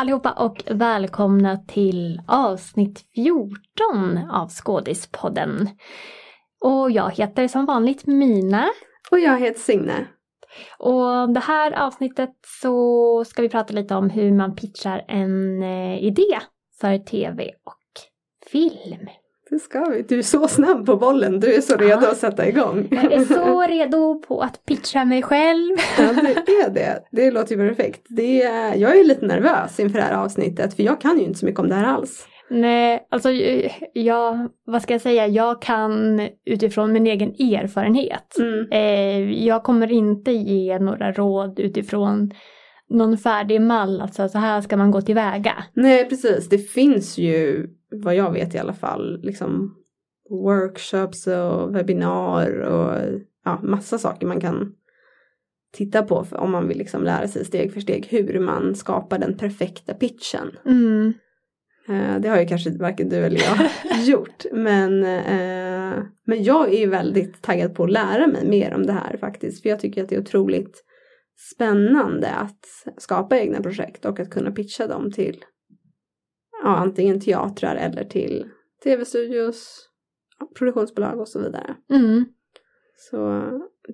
allihopa och välkomna till avsnitt 14 av Skådispodden. Och jag heter som vanligt Mina. Och jag heter Signe. Och det här avsnittet så ska vi prata lite om hur man pitchar en eh, idé för tv och film. Det ska vi. Du är så snabb på bollen. Du är så redo ja. att sätta igång. Jag är så redo på att pitcha mig själv. Ja, det är det. Det låter ju perfekt. Det är, jag är lite nervös inför det här avsnittet för jag kan ju inte så mycket om det här alls. Nej, alltså jag, vad ska jag säga, jag kan utifrån min egen erfarenhet. Mm. Eh, jag kommer inte ge några råd utifrån någon färdig mall, alltså så här ska man gå tillväga. Nej, precis. Det finns ju, vad jag vet i alla fall, liksom workshops och webbinar och ja, massa saker man kan titta på om man vill liksom lära sig steg för steg hur man skapar den perfekta pitchen. Mm. Eh, det har ju kanske varken du eller jag gjort. Men, eh, men jag är väldigt taggad på att lära mig mer om det här faktiskt. För jag tycker att det är otroligt spännande att skapa egna projekt och att kunna pitcha dem till ja, antingen teatrar eller till tv-studios, produktionsbolag och så vidare. Mm. Så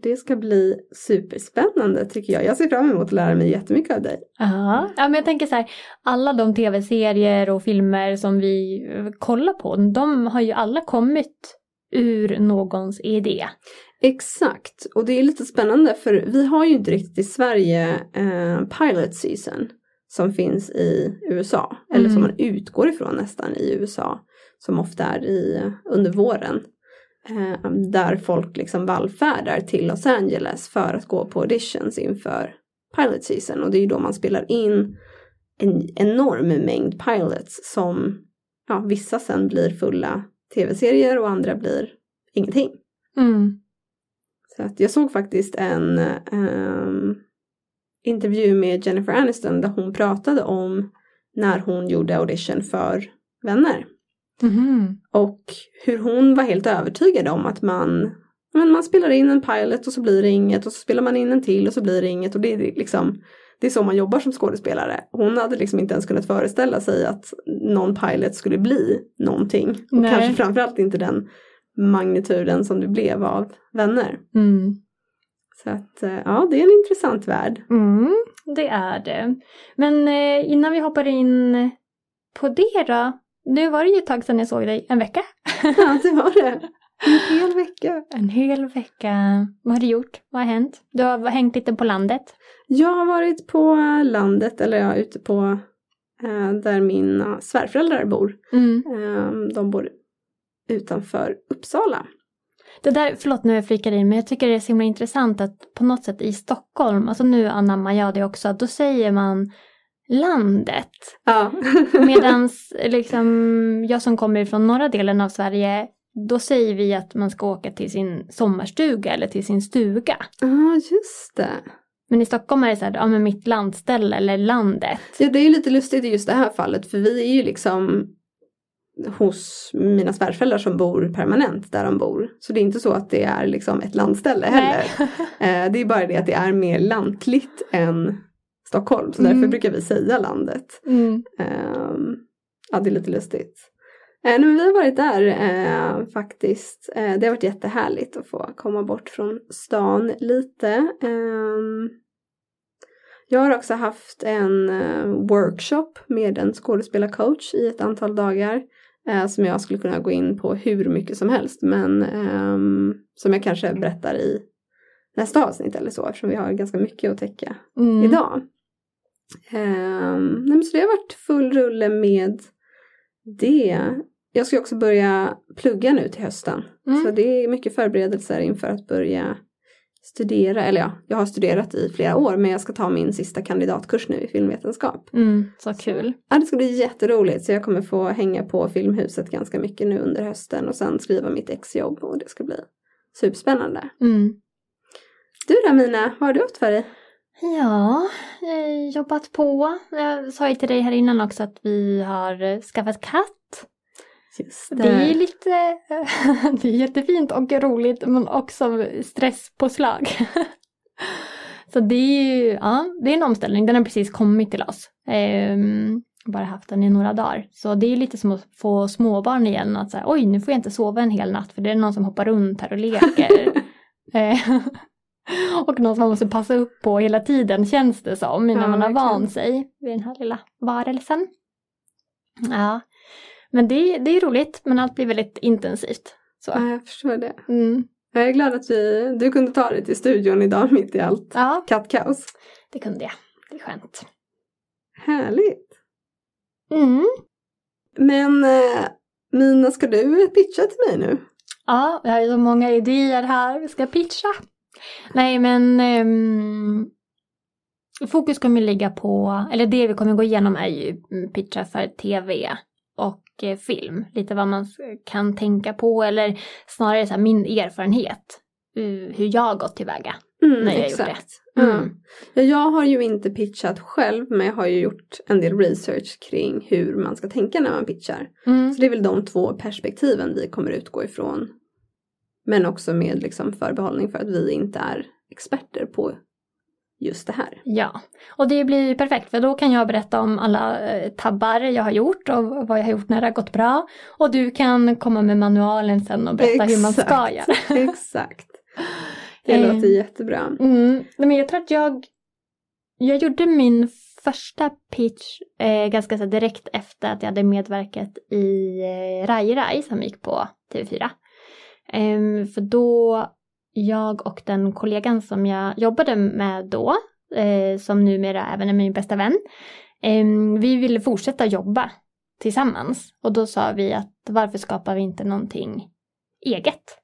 det ska bli superspännande tycker jag. Jag ser fram emot att lära mig jättemycket av dig. Ja, ja men jag tänker så här, alla de tv-serier och filmer som vi eh, kollar på, de har ju alla kommit ur någons idé. Exakt, och det är lite spännande för vi har ju inte riktigt i Sverige eh, pilot season som finns i USA, mm. eller som mm. man utgår ifrån nästan i USA, som ofta är i, under våren. Eh, där folk liksom vallfärdar till Los Angeles för att gå på auditions inför pilot season och det är ju då man spelar in en enorm mängd pilots som ja, vissa sen blir fulla tv-serier och andra blir ingenting. Mm. Så att jag såg faktiskt en um, intervju med Jennifer Aniston där hon pratade om när hon gjorde audition för Vänner. Mm. Och hur hon var helt övertygad om att man, men man spelar in en pilot och så blir det inget och så spelar man in en till och så blir det inget och det är liksom det är så man jobbar som skådespelare. Hon hade liksom inte ens kunnat föreställa sig att någon pilot skulle bli någonting. Och Nej. kanske framförallt inte den magnituden som det blev av vänner. Mm. Så att eh, ja, det är en intressant värld. Mm, det är det. Men eh, innan vi hoppar in på det då. Nu var det ju ett tag sedan jag såg dig, en vecka. Ja, det var det. En hel vecka. En hel vecka. Vad har du gjort? Vad har hänt? Du har hängt lite på landet. Jag har varit på landet, eller ja, ute på eh, där mina svärföräldrar bor. Mm. Eh, de bor utanför Uppsala. Det där, förlåt nu jag flikar in, men jag tycker det är så himla intressant att på något sätt i Stockholm, alltså nu anammar jag det också, då säger man landet. Ja. Medan liksom, jag som kommer från norra delen av Sverige, då säger vi att man ska åka till sin sommarstuga eller till sin stuga. Ja, ah, just det. Men i Stockholm är det så här, ja men mitt landställe eller landet. Ja, det är ju lite lustigt i just det här fallet, för vi är ju liksom hos mina svärföräldrar som bor permanent där de bor. Så det är inte så att det är liksom ett landställe heller. eh, det är bara det att det är mer lantligt än Stockholm. Så mm. därför brukar vi säga landet. Mm. Eh, ja, det är lite lustigt. Eh, men vi har varit där eh, faktiskt. Eh, det har varit jättehärligt att få komma bort från stan lite. Ehm, jag har också haft en workshop med en skådespelarcoach i ett antal dagar eh, som jag skulle kunna gå in på hur mycket som helst men eh, som jag kanske berättar i nästa avsnitt eller så eftersom vi har ganska mycket att täcka mm. idag. Eh, nej, så det har varit full rulle med det. Jag ska också börja plugga nu till hösten. Mm. Så det är mycket förberedelser inför att börja studera, eller ja, jag har studerat i flera år men jag ska ta min sista kandidatkurs nu i filmvetenskap. Mm, så kul. Ja, det ska bli jätteroligt så jag kommer få hänga på Filmhuset ganska mycket nu under hösten och sen skriva mitt exjobb och det ska bli superspännande. Mm. Du då Mina, vad har du haft för dig? Ja, jag jobbat på. Jag sa ju till dig här innan också att vi har skaffat katt. Det. det är lite, det är jättefint och roligt men också stresspåslag. Så det är ju, ja, det är en omställning. Den har precis kommit till oss. Um, bara haft den i några dagar. Så det är lite som att få småbarn igen. Att säga, oj, nu får jag inte sova en hel natt för det är någon som hoppar runt här och leker. Eh, och någon som man måste passa upp på hela tiden känns det som innan ja, man har vant sig vid den här lilla varelsen. Ja, men det, det är roligt men allt blir väldigt intensivt. Så. Ja, jag förstår det. Mm. Jag är glad att vi, du kunde ta dig till studion idag mitt i allt ja, kattkaos. Det kunde jag. Det är skönt. Härligt. Mm. Men eh, Mina, ska du pitcha till mig nu? Ja, jag har så många idéer här. Vi ska pitcha. Nej, men um, fokus kommer ligga på, eller det vi kommer gå igenom är ju pitcha för tv och film. Lite vad man kan tänka på eller snarare så här, min erfarenhet. Uh, hur jag gått tillväga mm, när jag exakt. gjort det. Mm. Ja, jag har ju inte pitchat själv men jag har ju gjort en del research kring hur man ska tänka när man pitchar. Mm. Så det är väl de två perspektiven vi kommer utgå ifrån. Men också med liksom förbehållning för att vi inte är experter på just det här. Ja, och det blir ju perfekt för då kan jag berätta om alla eh, tabbar jag har gjort och vad jag har gjort när det har gått bra. Och du kan komma med manualen sen och berätta Exakt. hur man ska göra. Exakt. Det låter jättebra. Mm. Men jag tror att jag, jag gjorde min första pitch eh, ganska så direkt efter att jag hade medverkat i eh, Rai Rai som gick på TV4. Eh, för då jag och den kollegan som jag jobbade med då, eh, som numera även är min bästa vän, eh, vi ville fortsätta jobba tillsammans. Och då sa vi att varför skapar vi inte någonting eget?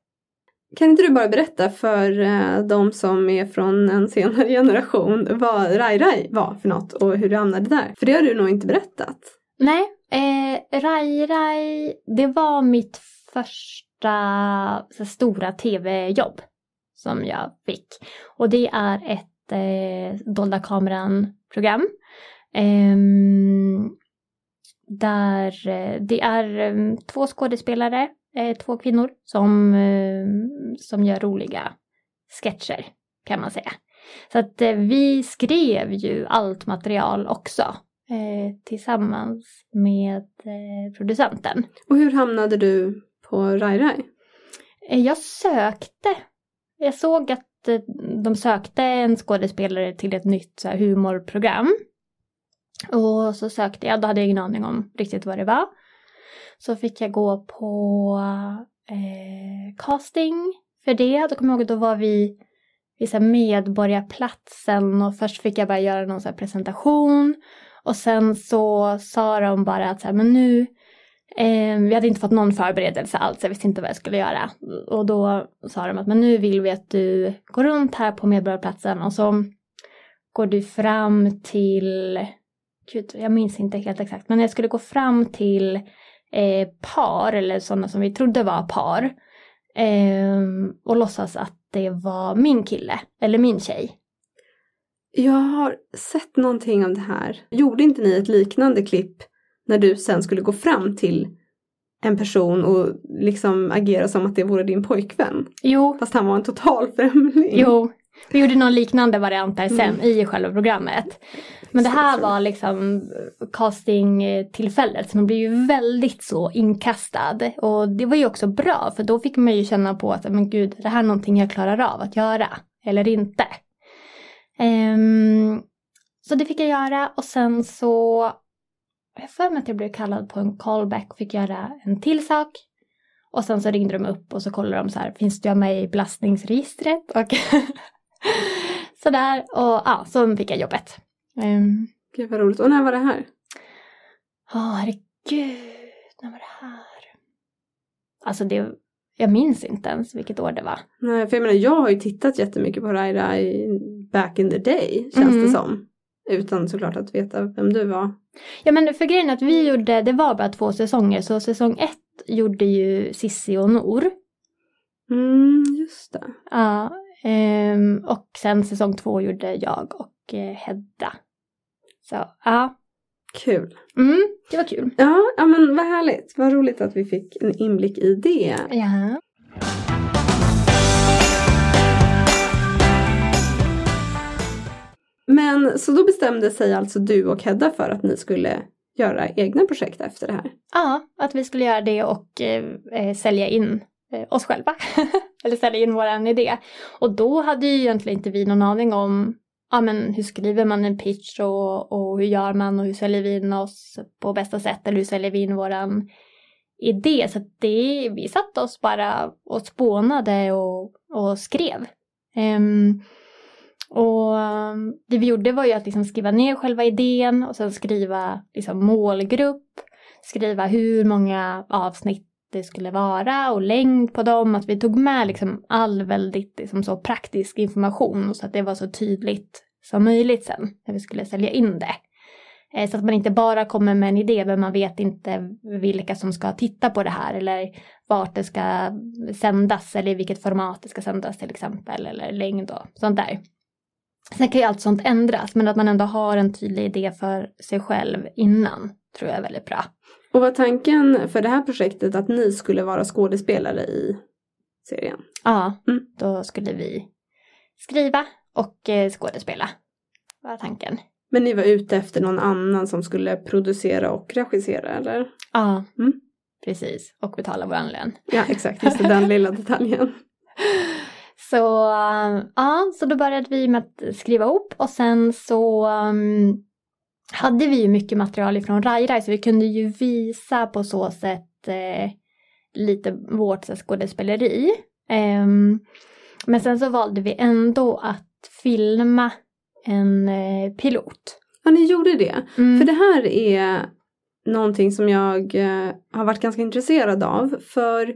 Kan inte du bara berätta för eh, de som är från en senare generation vad Rai Rai var för något och hur du hamnade där? För det har du nog inte berättat. Nej, eh, Rai Rai, det var mitt första stora tv-jobb som jag fick. Och det är ett eh, dolda kameran-program. Eh, där det är eh, två skådespelare eh, två kvinnor som, eh, som gör roliga sketcher kan man säga. Så att eh, vi skrev ju allt material också tillsammans med producenten. Och hur hamnade du på Rai Rai? Jag sökte. Jag såg att eh, de sökte en skådespelare till ett nytt så här, humorprogram. Och så sökte jag, då hade jag ingen aning om riktigt vad det var så fick jag gå på eh, casting för det. Då kommer jag ihåg att då var vi vid så Medborgarplatsen och först fick jag bara göra någon så presentation och sen så sa de bara att så här, men nu eh, vi hade inte fått någon förberedelse alls, jag visste inte vad jag skulle göra. Och då sa de att men nu vill vi att du går runt här på Medborgarplatsen och så går du fram till, gud jag minns inte helt exakt, men jag skulle gå fram till eh, par eller sådana som vi trodde var par eh, och låtsas att det var min kille eller min tjej. Jag har sett någonting av det här. Gjorde inte ni ett liknande klipp när du sen skulle gå fram till en person och liksom agera som att det vore din pojkvän? Jo. Fast han var en total främling. Jo, vi gjorde någon liknande variant där sen mm. i själva programmet. Men det här var liksom castingtillfället så man blev ju väldigt så inkastad. Och det var ju också bra för då fick man ju känna på att men gud, det här är någonting jag klarar av att göra eller inte. Um, så det fick jag göra och sen så jag för mig att jag blev kallad på en callback och fick göra en till sak. Och sen så ringde de upp och så kollade de så här, finns du med i belastningsregistret? Och sådär, och ja, så fick jag jobbet. Um, Gud vad roligt. Och när var det här? Ja, oh, herregud. När var det här? Alltså det, jag minns inte ens vilket år det var. Nej, för jag menar jag har ju tittat jättemycket på Rai Rai back in the day, känns mm. det som. Utan såklart att veta vem du var. Ja men för grejen att vi gjorde, det var bara två säsonger, så säsong ett gjorde ju Sissi och Nor. Mm, just det. Ja, um, och sen säsong två gjorde jag och uh, Hedda. Så ja. Kul. Mm, det var kul. Ja, ja men vad härligt. Vad roligt att vi fick en inblick i det. Ja. Men så då bestämde sig alltså du och Hedda för att ni skulle göra egna projekt efter det här? Ja, att vi skulle göra det och eh, eh sälja in eh, oss själva. Eller sälja in våran idé. Och då hade ju egentligen inte vi någon aning om ja, men hur skriver man en pitch och, och hur gör man och hur säljer vi in oss på bästa sätt eller hur säljer vi in våran idé. Så det, vi satte oss bara och spånade och, och skrev. Um, och ehm, det vi gjorde var ju att liksom skriva ner själva idén och sen skriva liksom målgrupp, skriva hur många avsnitt det skulle vara och längd på dem. Att vi tog med liksom all väldigt liksom så praktisk information så att det var så tydligt som möjligt sen när vi skulle sälja in det. Eh, så att man inte bara kommer med en idé men man vet inte vilka som ska titta på det här eller vart det ska sändas eller i vilket format det ska sändas till exempel eller längd och sånt där. Sen kan ju allt sånt ändras men att man ändå har en tydlig idé för sig själv innan tror jag är väldigt bra. Och var tanken för det här projektet att ni skulle vara skådespelare i serien? Ja, mm. då skulle vi skriva och eh, skådespela. Var tanken. Men ni var ute efter någon annan som skulle producera och regissera eller? Ja, mm. precis. Och betala vår lön. Ja, exakt. Just den lilla detaljen. Så ja, så då började vi med att skriva ihop och sen så um, hade vi ju mycket material ifrån Rai så vi kunde ju visa på så sätt eh, lite vårt skådespeleri. Um, men sen så valde vi ändå att filma en eh, pilot. Ja, ni gjorde det. Mm. För det här är någonting som jag eh, har varit ganska intresserad av. För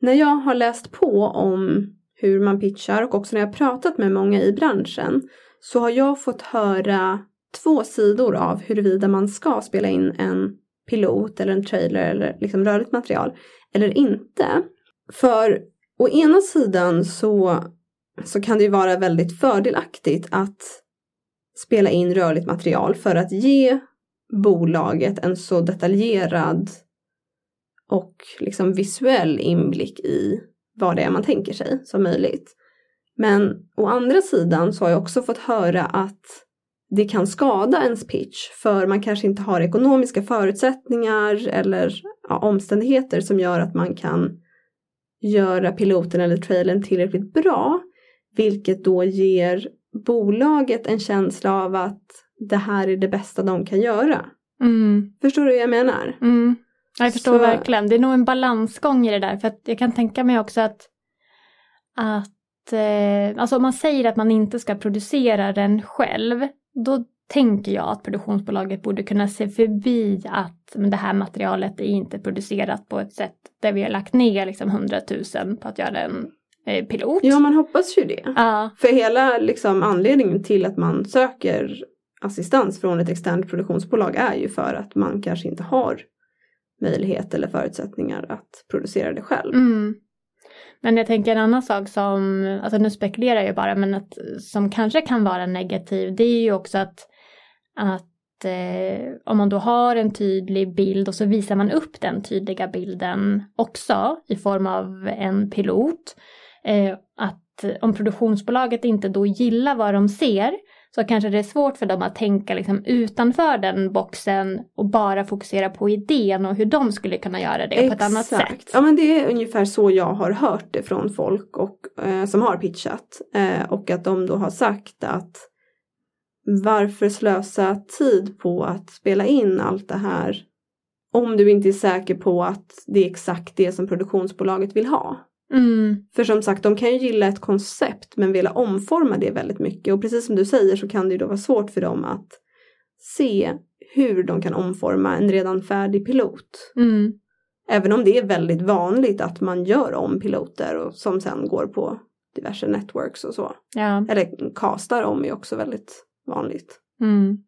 när jag har läst på om hur man pitchar och också när jag pratat med många i branschen så har jag fått höra två sidor av huruvida man ska spela in en pilot eller en trailer eller liksom rörligt material eller inte. För å ena sidan så, så kan det ju vara väldigt fördelaktigt att spela in rörligt material för att ge bolaget en så detaljerad och liksom visuell inblick i vad det är man tänker sig som möjligt. Men å andra sidan så har jag också fått höra att det kan skada ens pitch för man kanske inte har ekonomiska förutsättningar eller ja, omständigheter som gör att man kan göra piloten eller trailern tillräckligt bra. Vilket då ger bolaget en känsla av att det här är det bästa de kan göra. Mm. Förstår du vad jag menar? Mm. Jag förstår Så... verkligen. Det är nog en balansgång i det där. För jag kan tänka mig också att, att eh, alltså om man säger att man inte ska producera den själv, då tänker jag att produktionsbolaget borde kunna se förbi att men det här materialet är inte producerat på ett sätt där vi har lagt ner liksom 100 000 på att göra en eh, pilot. Ja, man hoppas ju det. Ja. För hela liksom, anledningen till att man söker assistans från ett externt produktionsbolag är ju för att man kanske inte har möjlighet eller förutsättningar att producera det själv. Mm. Men jag tänker en annan sak som, alltså nu spekulerar jag bara, men att, som kanske kan vara negativ, det är ju också att, att eh, om man då har en tydlig bild och så visar man upp den tydliga bilden också i form av en pilot, eh, att om produktionsbolaget inte då gillar vad de ser så kanske det är svårt för dem att tänka liksom utanför den boxen och bara fokusera på idén och hur de skulle kunna göra det Exakt. på ett annat sätt. Ja men det är ungefär så jag har hört det från folk och, eh, som har pitchat eh, och att de då har sagt att varför slösa tid på att spela in allt det här om du inte är säker på att det är exakt det som produktionsbolaget vill ha. Mm. För som sagt, de kan ju gilla ett koncept men vilja omforma det väldigt mycket. Och precis som du säger så kan det ju då vara svårt för dem att se hur de kan omforma en redan färdig pilot. Mm. Även om det är väldigt vanligt att man gör om piloter och som sen går på diverse networks och så. Ja. Eller castar om är också väldigt vanligt. Mm.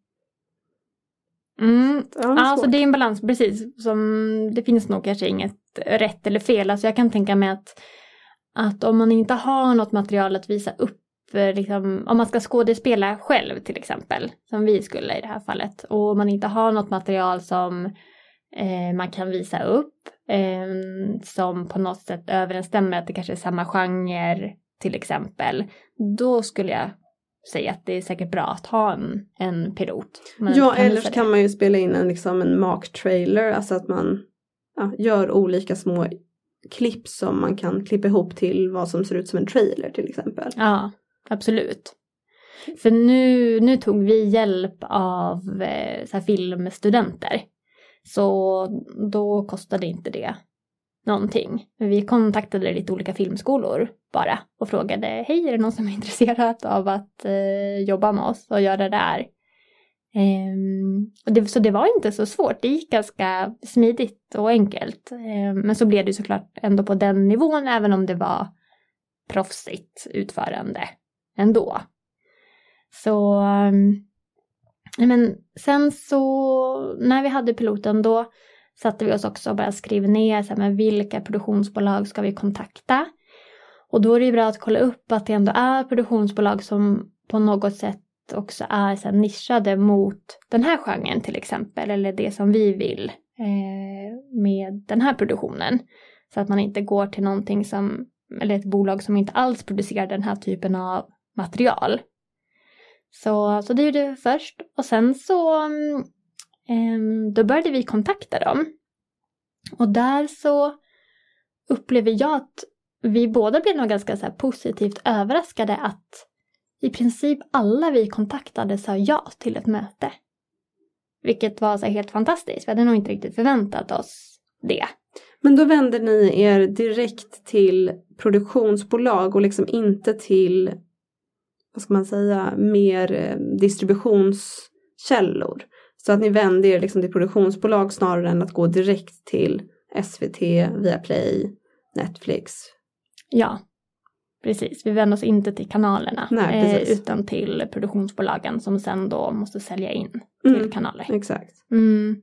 Mm. Ja, alltså det är en balans, precis. Som, det finns nog kanske inget rätt eller fel. Alltså jag kan tänka mig att, att om man inte har något material att visa upp eh, Liksom, om man ska skådespela själv till exempel, som vi skulle i det här fallet, och man inte har något material som eh, man kan visa upp, eh, som på något sätt överensstämmer att det kanske är samma genre till exempel, då skulle jag sig att det är säkert bra att ha en, en pilot. Ja, eller så kan man ju spela in en, liksom en mock-trailer, alltså att man ja, gör olika små klipp som man kan klippa ihop till vad som ser ut som en trailer till exempel. Ja, absolut. För nu, nu tog vi hjälp av eh, så här, filmstudenter. Så då kostade inte det någonting. Vi kontaktade lite olika filmskolor bara och frågade hej är det någon som är intresserad av att eh, jobba med oss och göra det här? Um, och det, så det var inte så svårt, det gick ganska smidigt och enkelt. Um, men så blev det såklart ändå på den nivån även om det var proffsigt utförande ändå. Så um, men sen så när vi hade piloten då satte vi oss också och bara skrev ner så här, men vilka produktionsbolag ska vi kontakta. Och då är det ju bra att kolla upp att det ändå är produktionsbolag som på något sätt också är så här, nischade mot den här genren till exempel eller det som vi vill eh, med den här produktionen. Så att man inte går till någonting som, eller ett bolag som inte alls producerar den här typen av material. Så, så det gjorde vi först och sen så eh, då började vi kontakta dem. Och där så upplever jag att vi båda blev nog ganska så positivt överraskade att i princip alla vi kontaktade sa ja till ett möte. Vilket var så helt fantastiskt. Vi hade nog inte riktigt förväntat oss det. Men då vände ni er direkt till produktionsbolag och liksom inte till vad ska man säga, mer eh, distributionskällor. Så att ni vände er liksom till produktionsbolag snarare än att gå direkt till SVT, Viaplay, Netflix. Ja, precis. Vi vänder oss inte till kanalerna Nej, eh, utan till produktionsbolagen som sen då måste sälja in till mm, kanaler. Exakt. Mm.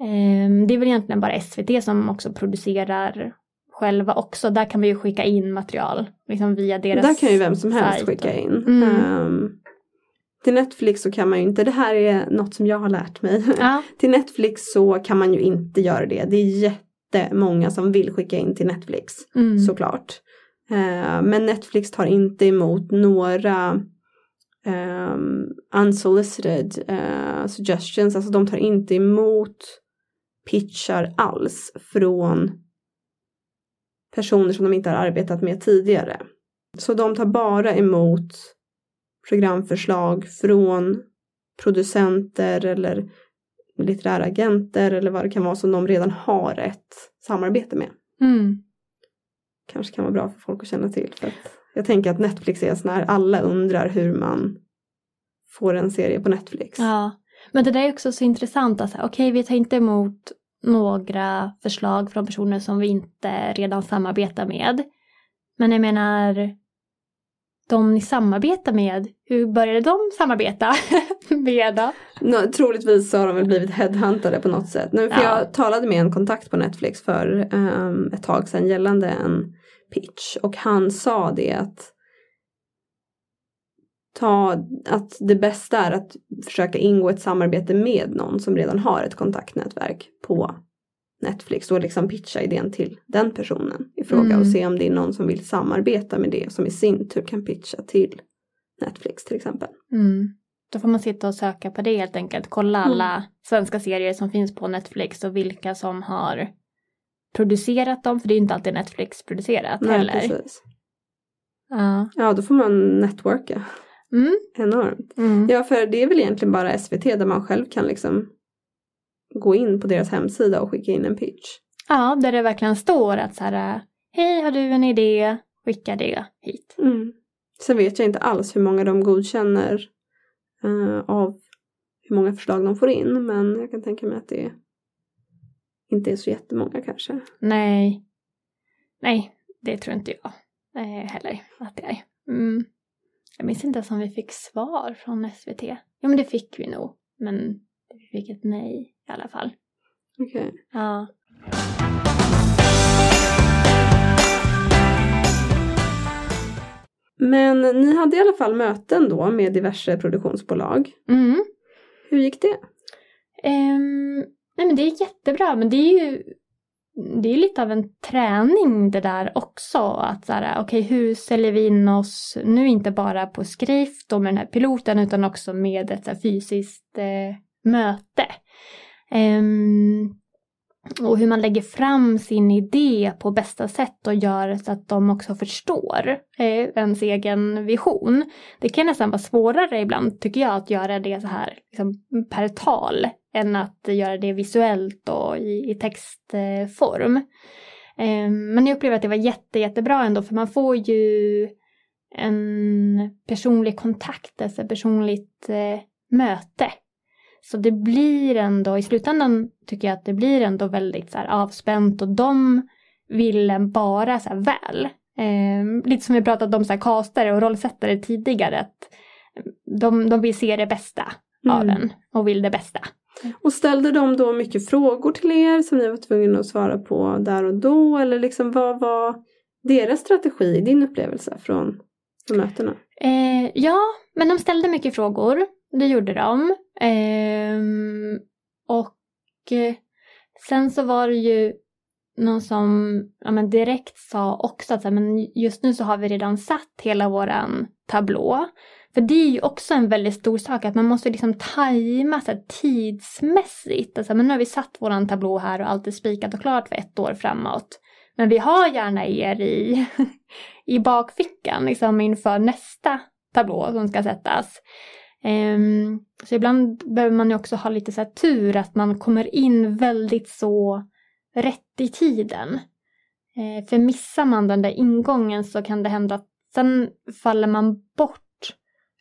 Eh, det är väl egentligen bara SVT som också producerar själva också. Där kan vi ju skicka in material liksom via deras Där kan ju vem som helst sajt. skicka in. Mm. Um, till Netflix så kan man ju inte, det här är något som jag har lärt mig. Ja. till Netflix så kan man ju inte göra det. Det är jättemånga som vill skicka in till Netflix mm. såklart. Eh, men Netflix tar inte emot några um, unsolicited uh, suggestions, alltså de tar inte emot pitchar alls från personer som de inte har arbetat med tidigare. Så de tar bara emot programförslag från producenter eller litterära agenter eller vad det kan vara som de redan har ett samarbete med. Mm. Kanske kan vara bra för folk att känna till. För jag tänker att Netflix är sån här, alla undrar hur man får en serie på Netflix. Ja, men det där är också så intressant. Alltså, Okej, okay, vi tar inte emot några förslag från personer som vi inte redan samarbetar med. Men jag menar, de ni samarbetar med, hur började de samarbeta med då? No, troligtvis så har de väl blivit headhuntade på något sätt. Nu, för ja. Jag talade med en kontakt på Netflix för um, ett tag sedan gällande en pitch och han sa det att ta, att det bästa är att försöka ingå ett samarbete med någon som redan har ett kontaktnätverk på Netflix och liksom pitcha idén till den personen i fråga mm. och se om det är någon som vill samarbeta med det som i sin tur kan pitcha till Netflix till exempel. Mm. Då får man sitta och söka på det helt enkelt. Kolla mm. alla svenska serier som finns på Netflix och vilka som har producerat dem. För det är inte alltid Netflix producerat Nej, heller. Precis. Ja. ja, då får man networka. Mm. Enormt. Mm. Ja, för det är väl egentligen bara SVT där man själv kan liksom gå in på deras hemsida och skicka in en pitch. Ja, där det verkligen står att så här, hej har du en idé, skicka det hit. Mm. Sen vet jag inte alls hur många de godkänner uh, av hur många förslag de får in men jag kan tänka mig att det inte är så jättemånga kanske. Nej, nej det tror inte jag eh, heller att det är. Mm. Jag minns inte ens om vi fick svar från SVT. Jo men det fick vi nog. Men vi fick ett nej i alla fall. Okej. Okay. Ja. Men ni hade i alla fall möten då med diverse produktionsbolag. Mm. Hur gick det? Um, nej men det är jättebra men det är ju det är lite av en träning det där också. Att så här, okej okay, hur säljer vi in oss nu inte bara på skrift och med den här piloten utan också med ett så fysiskt eh, möte. Um, och hur man lägger fram sin idé på bästa sätt och gör så att de också förstår eh, ens egen vision. Det kan nästan vara svårare ibland tycker jag att göra det så här liksom, per tal än att göra det visuellt och i, i textform. Eh, men jag upplever att det var jätte, jättebra ändå för man får ju en personlig kontakt, alltså personligt eh, möte så det blir ändå, i slutändan tycker jag att det blir ändå väldigt så avspänt och de vill bara så väl. Eh, lite som vi pratat om så här, kastare och rollsättare tidigare. Att de, de vill se det bästa mm. av en och vill det bästa. Och ställde de då mycket frågor till er som ni var tvungna att svara på där och då? Eller liksom vad var deras strategi i din upplevelse från, mötena? Eh, ja, men de ställde mycket frågor. Det gjorde de. Ehm, eh, och sen så var det ju någon som ja, men direkt sa också att men just nu så har vi redan satt hela våran tablå. För det är ju också en väldigt stor sak att man måste liksom tajma så här, tidsmässigt. Alltså, men nu har vi satt våran tablå här och allt är spikat och klart för ett år framåt. Men vi har gärna er i, i bakfickan liksom inför nästa tablå som ska sättas. Um, så ibland behöver man ju också ha lite så tur att man kommer in väldigt så rätt i tiden. Uh, för missar man den där ingången så kan det hända att sen faller man bort.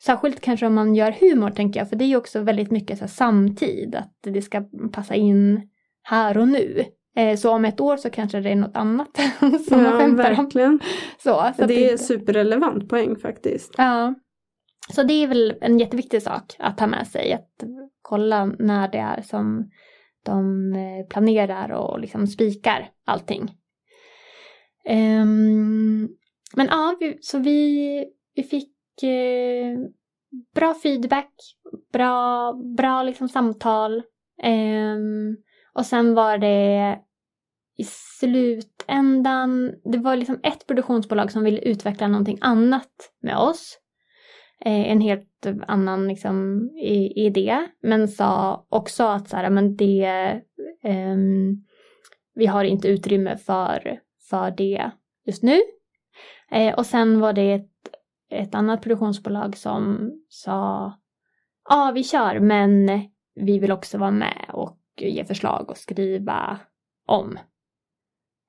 Särskilt kanske om man gör humor tänker jag, för det är ju också väldigt mycket så samtid, att det ska passa in här och nu. Uh, så om ett år så kanske det är något annat som ja, man skämtar om. Så, så det är superrelevant poäng faktiskt. Ja. Så det är väl en jätteviktig sak att ta med sig, att kolla när det är som de eh, planerar och liksom spikar allting. Um, men ja, vi, så vi, vi fick eh, bra feedback, bra, bra liksom samtal. Um, och sen var det i slutändan, det var liksom ett produktionsbolag som ville utveckla någonting annat med oss. Eh, en helt annan liksom, idé. Men sa också att så här, men det, um, vi har inte utrymme för, för det just nu. Eh, och sen var det ett, ett annat produktionsbolag som sa ja vi kör men vi vill också vara med och ge förslag och skriva om.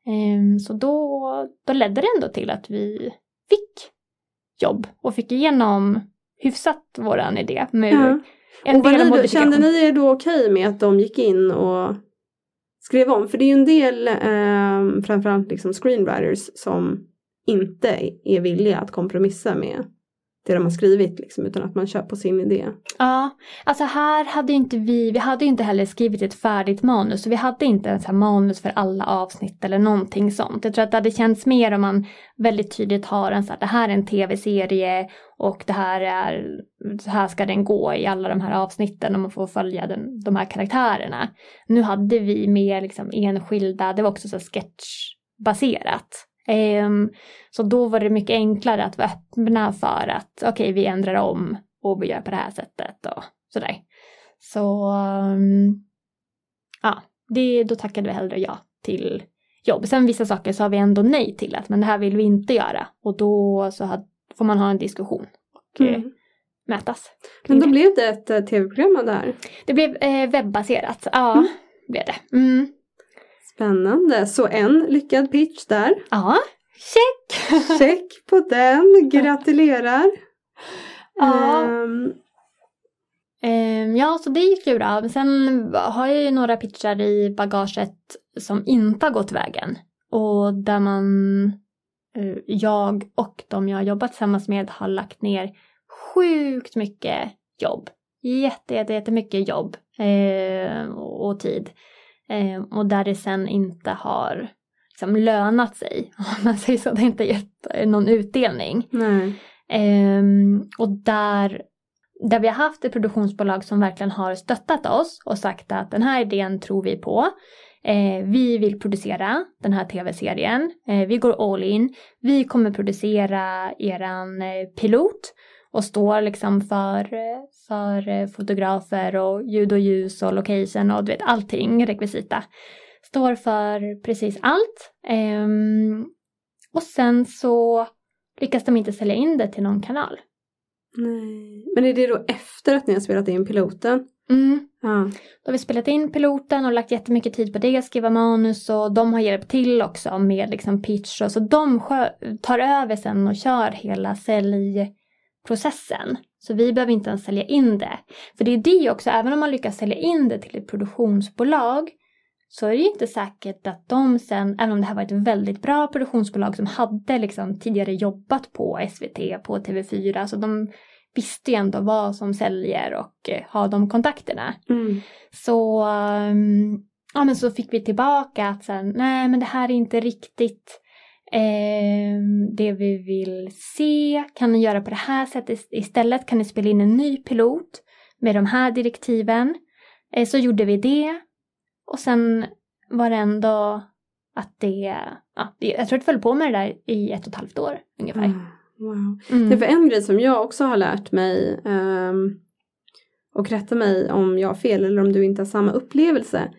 Um, så då, då ledde det ändå till att vi fick jobb och fick igenom hyfsat våran idé. Med ja. en och del ni, kände ni er då okej okay med att de gick in och skrev om? För det är ju en del, eh, framförallt liksom screenwriters, som inte är villiga att kompromissa med det de har skrivit liksom, utan att man kör på sin idé. Ja, alltså här hade inte vi, vi hade inte heller skrivit ett färdigt manus, så vi hade inte ens manus för alla avsnitt eller någonting sånt. Jag tror att det hade känts mer om man väldigt tydligt har en så här, det här är en tv-serie och det här är, så här ska den gå i alla de här avsnitten och man får följa den, de här karaktärerna. Nu hade vi mer liksom enskilda, det var också så sketchbaserat. Um, så då var det mycket enklare att vara öppna för att okej, okay, vi ändrar om och vi gör på det här sättet och sådär. Så um, ja, det, då tackade vi hellre ja till jobb. Sen vissa saker sa vi ändå nej till att men det här vill vi inte göra och då så had, får man ha en diskussion och eh, mm. mätas. Men då det. blev det ett eh, tv-program av det här? Det blev eh, webbaserat, ja mm. blev det. Mm. Spännande, så en lyckad pitch där. Ja, check! check på den, gratulerar! Ja. Um. Um, ja, så det gick ju bra. Sen har jag ju några pitchar i bagaget som inte har gått vägen. Och där man, uh, jag och de jag har jobbat tillsammans med har lagt ner sjukt mycket jobb. Jätte, jätte, jättemycket jobb uh, och tid. Eh, och där det sen inte har liksom lönat sig, om man säger så. Det har inte gett eh, någon utdelning. Eh, och där, där vi har haft ett produktionsbolag som verkligen har stöttat oss och sagt att den här idén tror vi på. eh, vi vill producera den här tv-serien. Eh, vi går all in. Vi kommer producera eran eh, pilot och står liksom för, för fotografer och ljud och ljus och location och du vet allting, rekvisita. Står för precis allt. Um, och sen så lyckas de inte sälja in det till någon kanal. Nej. Men är det då efter att ni har spelat in piloten? Mm. Ja. Då har vi spelat in piloten och lagt jättemycket tid på det, skriva manus och de har hjälpt till också med liksom pitch och så de tar över sen och kör hela säljprocessen. Så vi behöver inte ens sälja in det. För det är det också, även om man lyckas sälja in det till ett produktionsbolag så är det ju inte säkert att de sen, även om det här var ett väldigt bra produktionsbolag som hade liksom tidigare jobbat på SVT, på TV4, så de visste ju ändå vad som säljer och eh, har de kontakterna. Mm. Så, um, ja, men så fick vi tillbaka att sen, nej men det här är inte riktigt eh, det vi vill se. Kan ni göra på det här sättet istället? Kan ni spela in en ny pilot med de här direktiven? Eh, så gjorde vi det. Och sen var det ändå att det, ja, jag tror att jag föll på med det där i ett och ett halvt år ungefär. Mm. Wow. Mm. Det för en grej som jag också har lärt mig um, och rätta mig om jag har fel eller om du inte har samma upplevelse.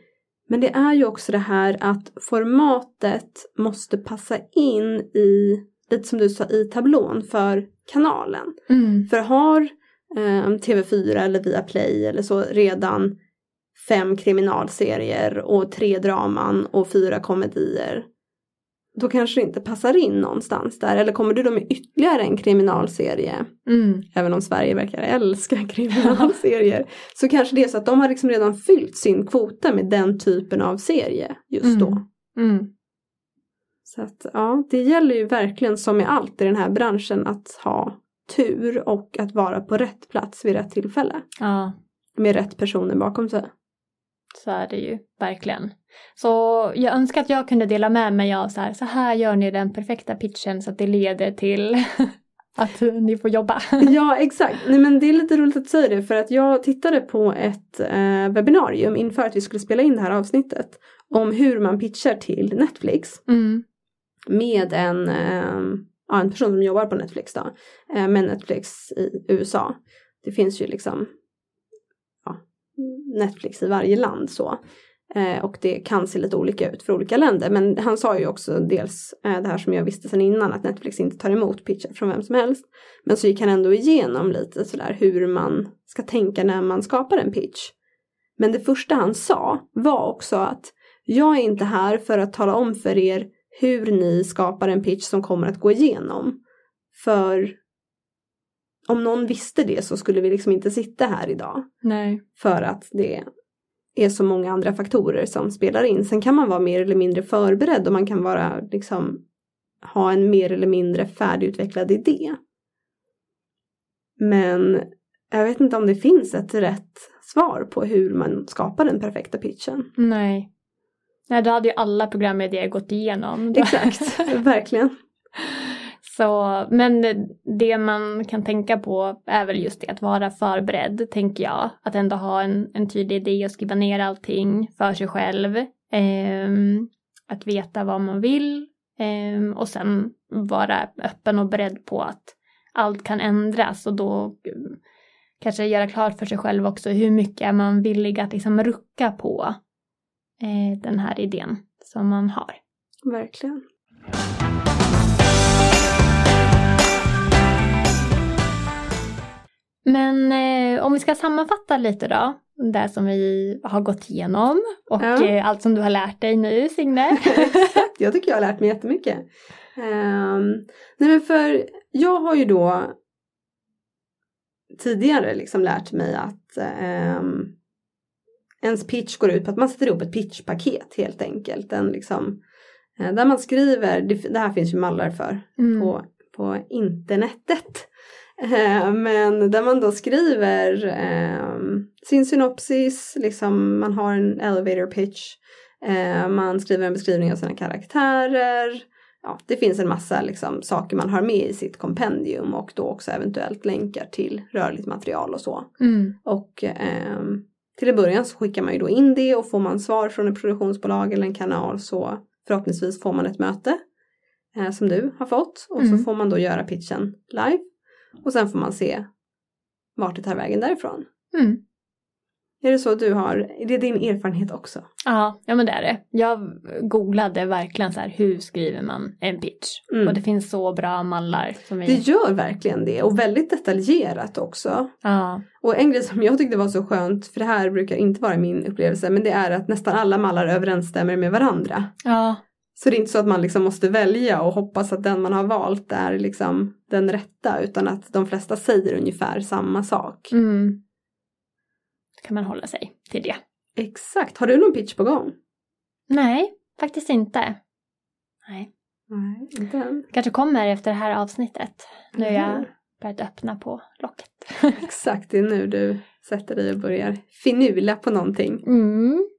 Men det är ju också det här att formatet måste passa in i, lite som du sa, i tablån för kanalen. Mm. För har um, TV4 eller Viaplay eller så redan fem kriminalserier och tre draman och fyra komedier då kanske det inte passar in någonstans där. Eller kommer du då med ytterligare en kriminalserie, mm. även om Sverige verkar älska kriminalserier, så kanske det är så att de har liksom redan fyllt sin kvota med den typen av serie just mm. då. Mm. Så att ja, det gäller ju verkligen som med allt i den här branschen att ha tur och att vara på rätt plats vid rätt tillfälle. Ja. Med rätt personer bakom sig. Så är det ju verkligen. Så jag önskar att jag kunde dela med mig av så här, så här gör ni den perfekta pitchen så att det leder till att ni får jobba. ja exakt, Nej, men det är lite roligt att säga det för att jag tittade på ett eh, webbinarium inför att vi skulle spela in det här avsnittet om hur man pitchar till Netflix. Mm. Med en, eh, ja, en person som jobbar på Netflix då, eh, med Netflix i USA. Det finns ju liksom Netflix i varje land så. Eh, och det kan se lite olika ut för olika länder. Men han sa ju också dels eh, det här som jag visste sedan innan att Netflix inte tar emot pitchar från vem som helst. Men så gick han ändå igenom lite sådär hur man ska tänka när man skapar en pitch. Men det första han sa var också att jag är inte här för att tala om för er hur ni skapar en pitch som kommer att gå igenom. För om någon visste det så skulle vi liksom inte sitta här idag. Nej. För att det är så många andra faktorer som spelar in. Sen kan man vara mer eller mindre förberedd och man kan vara liksom ha en mer eller mindre färdigutvecklad idé. Men jag vet inte om det finns ett rätt svar på hur man skapar den perfekta pitchen. Nej. Nej, då hade ju alla programidéer gått igenom. Exakt, verkligen. Så, men det man kan tänka på är väl just det att vara förberedd, tänker jag. Att ändå ha en, en tydlig idé och skriva ner allting för sig själv. Eh, att veta vad man vill eh, och sen vara öppen och beredd på att allt kan ändras och då mm, kanske göra klart för sig själv också hur mycket är man villig att liksom rucka på eh, den här idén som man har. Verkligen. Men eh, om vi ska sammanfatta lite då, det som vi har gått igenom och ja. eh, allt som du har lärt dig nu Signe. Exakt, jag tycker jag har lärt mig jättemycket. Um, nej men för jag har ju då tidigare liksom lärt mig att um, ens pitch går ut på att man sätter ihop ett pitchpaket helt enkelt. En liksom, uh, där man skriver, det, det, här finns ju mallar för mm. på, på internetet. Eh, men där man då skriver eh, sin synopsis, liksom man har en elevator pitch, eh, man skriver en beskrivning av sina karaktärer. Ja, det finns en massa liksom, saker man har med i sitt kompendium och då också eventuellt länkar till rörligt material och så. Mm. Och eh, till en början så skickar man ju då in det och får man svar från ett produktionsbolag eller en kanal så förhoppningsvis får man ett möte eh, som du har fått och mm. så får man då göra pitchen live och sen får man se vart det tar vägen därifrån. Mm. Är det så du har, är det din erfarenhet också? Ja, ja men det är det. Jag googlade verkligen så här, hur skriver man en pitch? Mm. Och det finns så bra mallar. Som vi... Det gör verkligen det och väldigt detaljerat också. Ja. Och en grej som jag tyckte var så skönt, för det här brukar inte vara min upplevelse, men det är att nästan alla mallar överensstämmer med varandra. Ja. Så det är inte så att man liksom måste välja och hoppas att den man har valt är liksom den rätta utan att de flesta säger ungefär samma sak. Mm kan man hålla sig till det. Exakt. Har du någon pitch på gång? Nej, faktiskt inte. Nej. Nej, inte än. Kanske kommer efter det här avsnittet. Nu har jag börjat öppna på locket. Exakt, det är nu du sätter dig och börjar finula på någonting. Mm.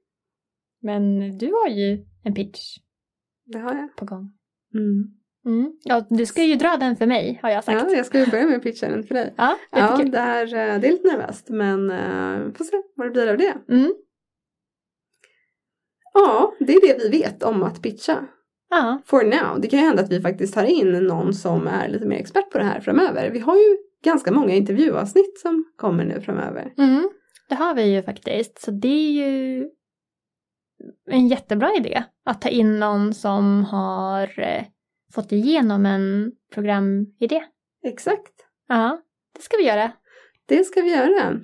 Men du har ju en pitch. Det har jag. På gång. Mm. Mm. Ja, du ska ju dra den för mig har jag sagt. Ja, jag ska ju börja med att pitcha den för dig. Ja, ja det, är, eh, det är lite nervöst men uh, får se vad det blir av det. Mm. Ja, det är det vi vet om att pitcha. Ja. For now. Det kan ju hända att vi faktiskt tar in någon som är lite mer expert på det här framöver. Vi har ju ganska många intervjuavsnitt som kommer nu framöver. Mm, det har vi ju faktiskt. Så det är ju en jättebra idé att ta in någon som har eh, fått igenom en programidé. Exakt. Ja, det ska vi göra. Det ska vi göra.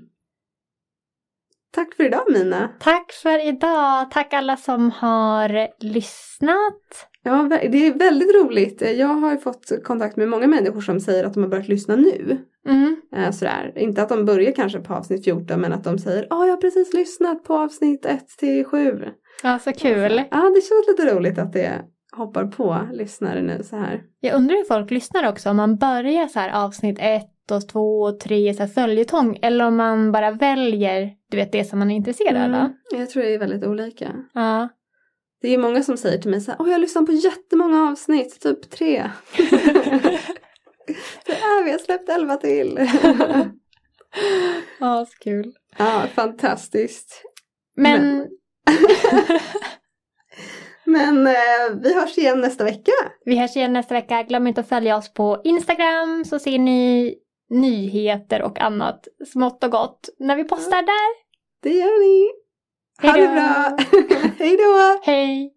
Tack för idag Mina. Tack för idag. Tack alla som har lyssnat. Ja, det är väldigt roligt. Jag har fått kontakt med många människor som säger att de har börjat lyssna nu. Mm. Eh, sådär. Inte att de börjar kanske på avsnitt 14 men att de säger ja, oh, jag har precis lyssnat på avsnitt 1 till 7. Ja, så kul. Ja, det känns lite roligt att det hoppar på lyssnare nu så här. Jag undrar hur folk lyssnar också om man börjar så här avsnitt ett och två och tre så här följetong eller om man bara väljer du vet det som man är intresserad mm. av. Jag tror det är väldigt olika. Ja. Det är många som säger till mig så här, åh jag har lyssnat på jättemånga avsnitt, typ tre. det är vi har släppt elva till. ja, så kul. Ja, fantastiskt. Men, Men... Men eh, vi hörs igen nästa vecka. Vi hörs igen nästa vecka. Glöm inte att följa oss på Instagram så ser ni nyheter och annat smått och gott när vi postar där. Det gör ni. Ha det bra. Hej då. Hej.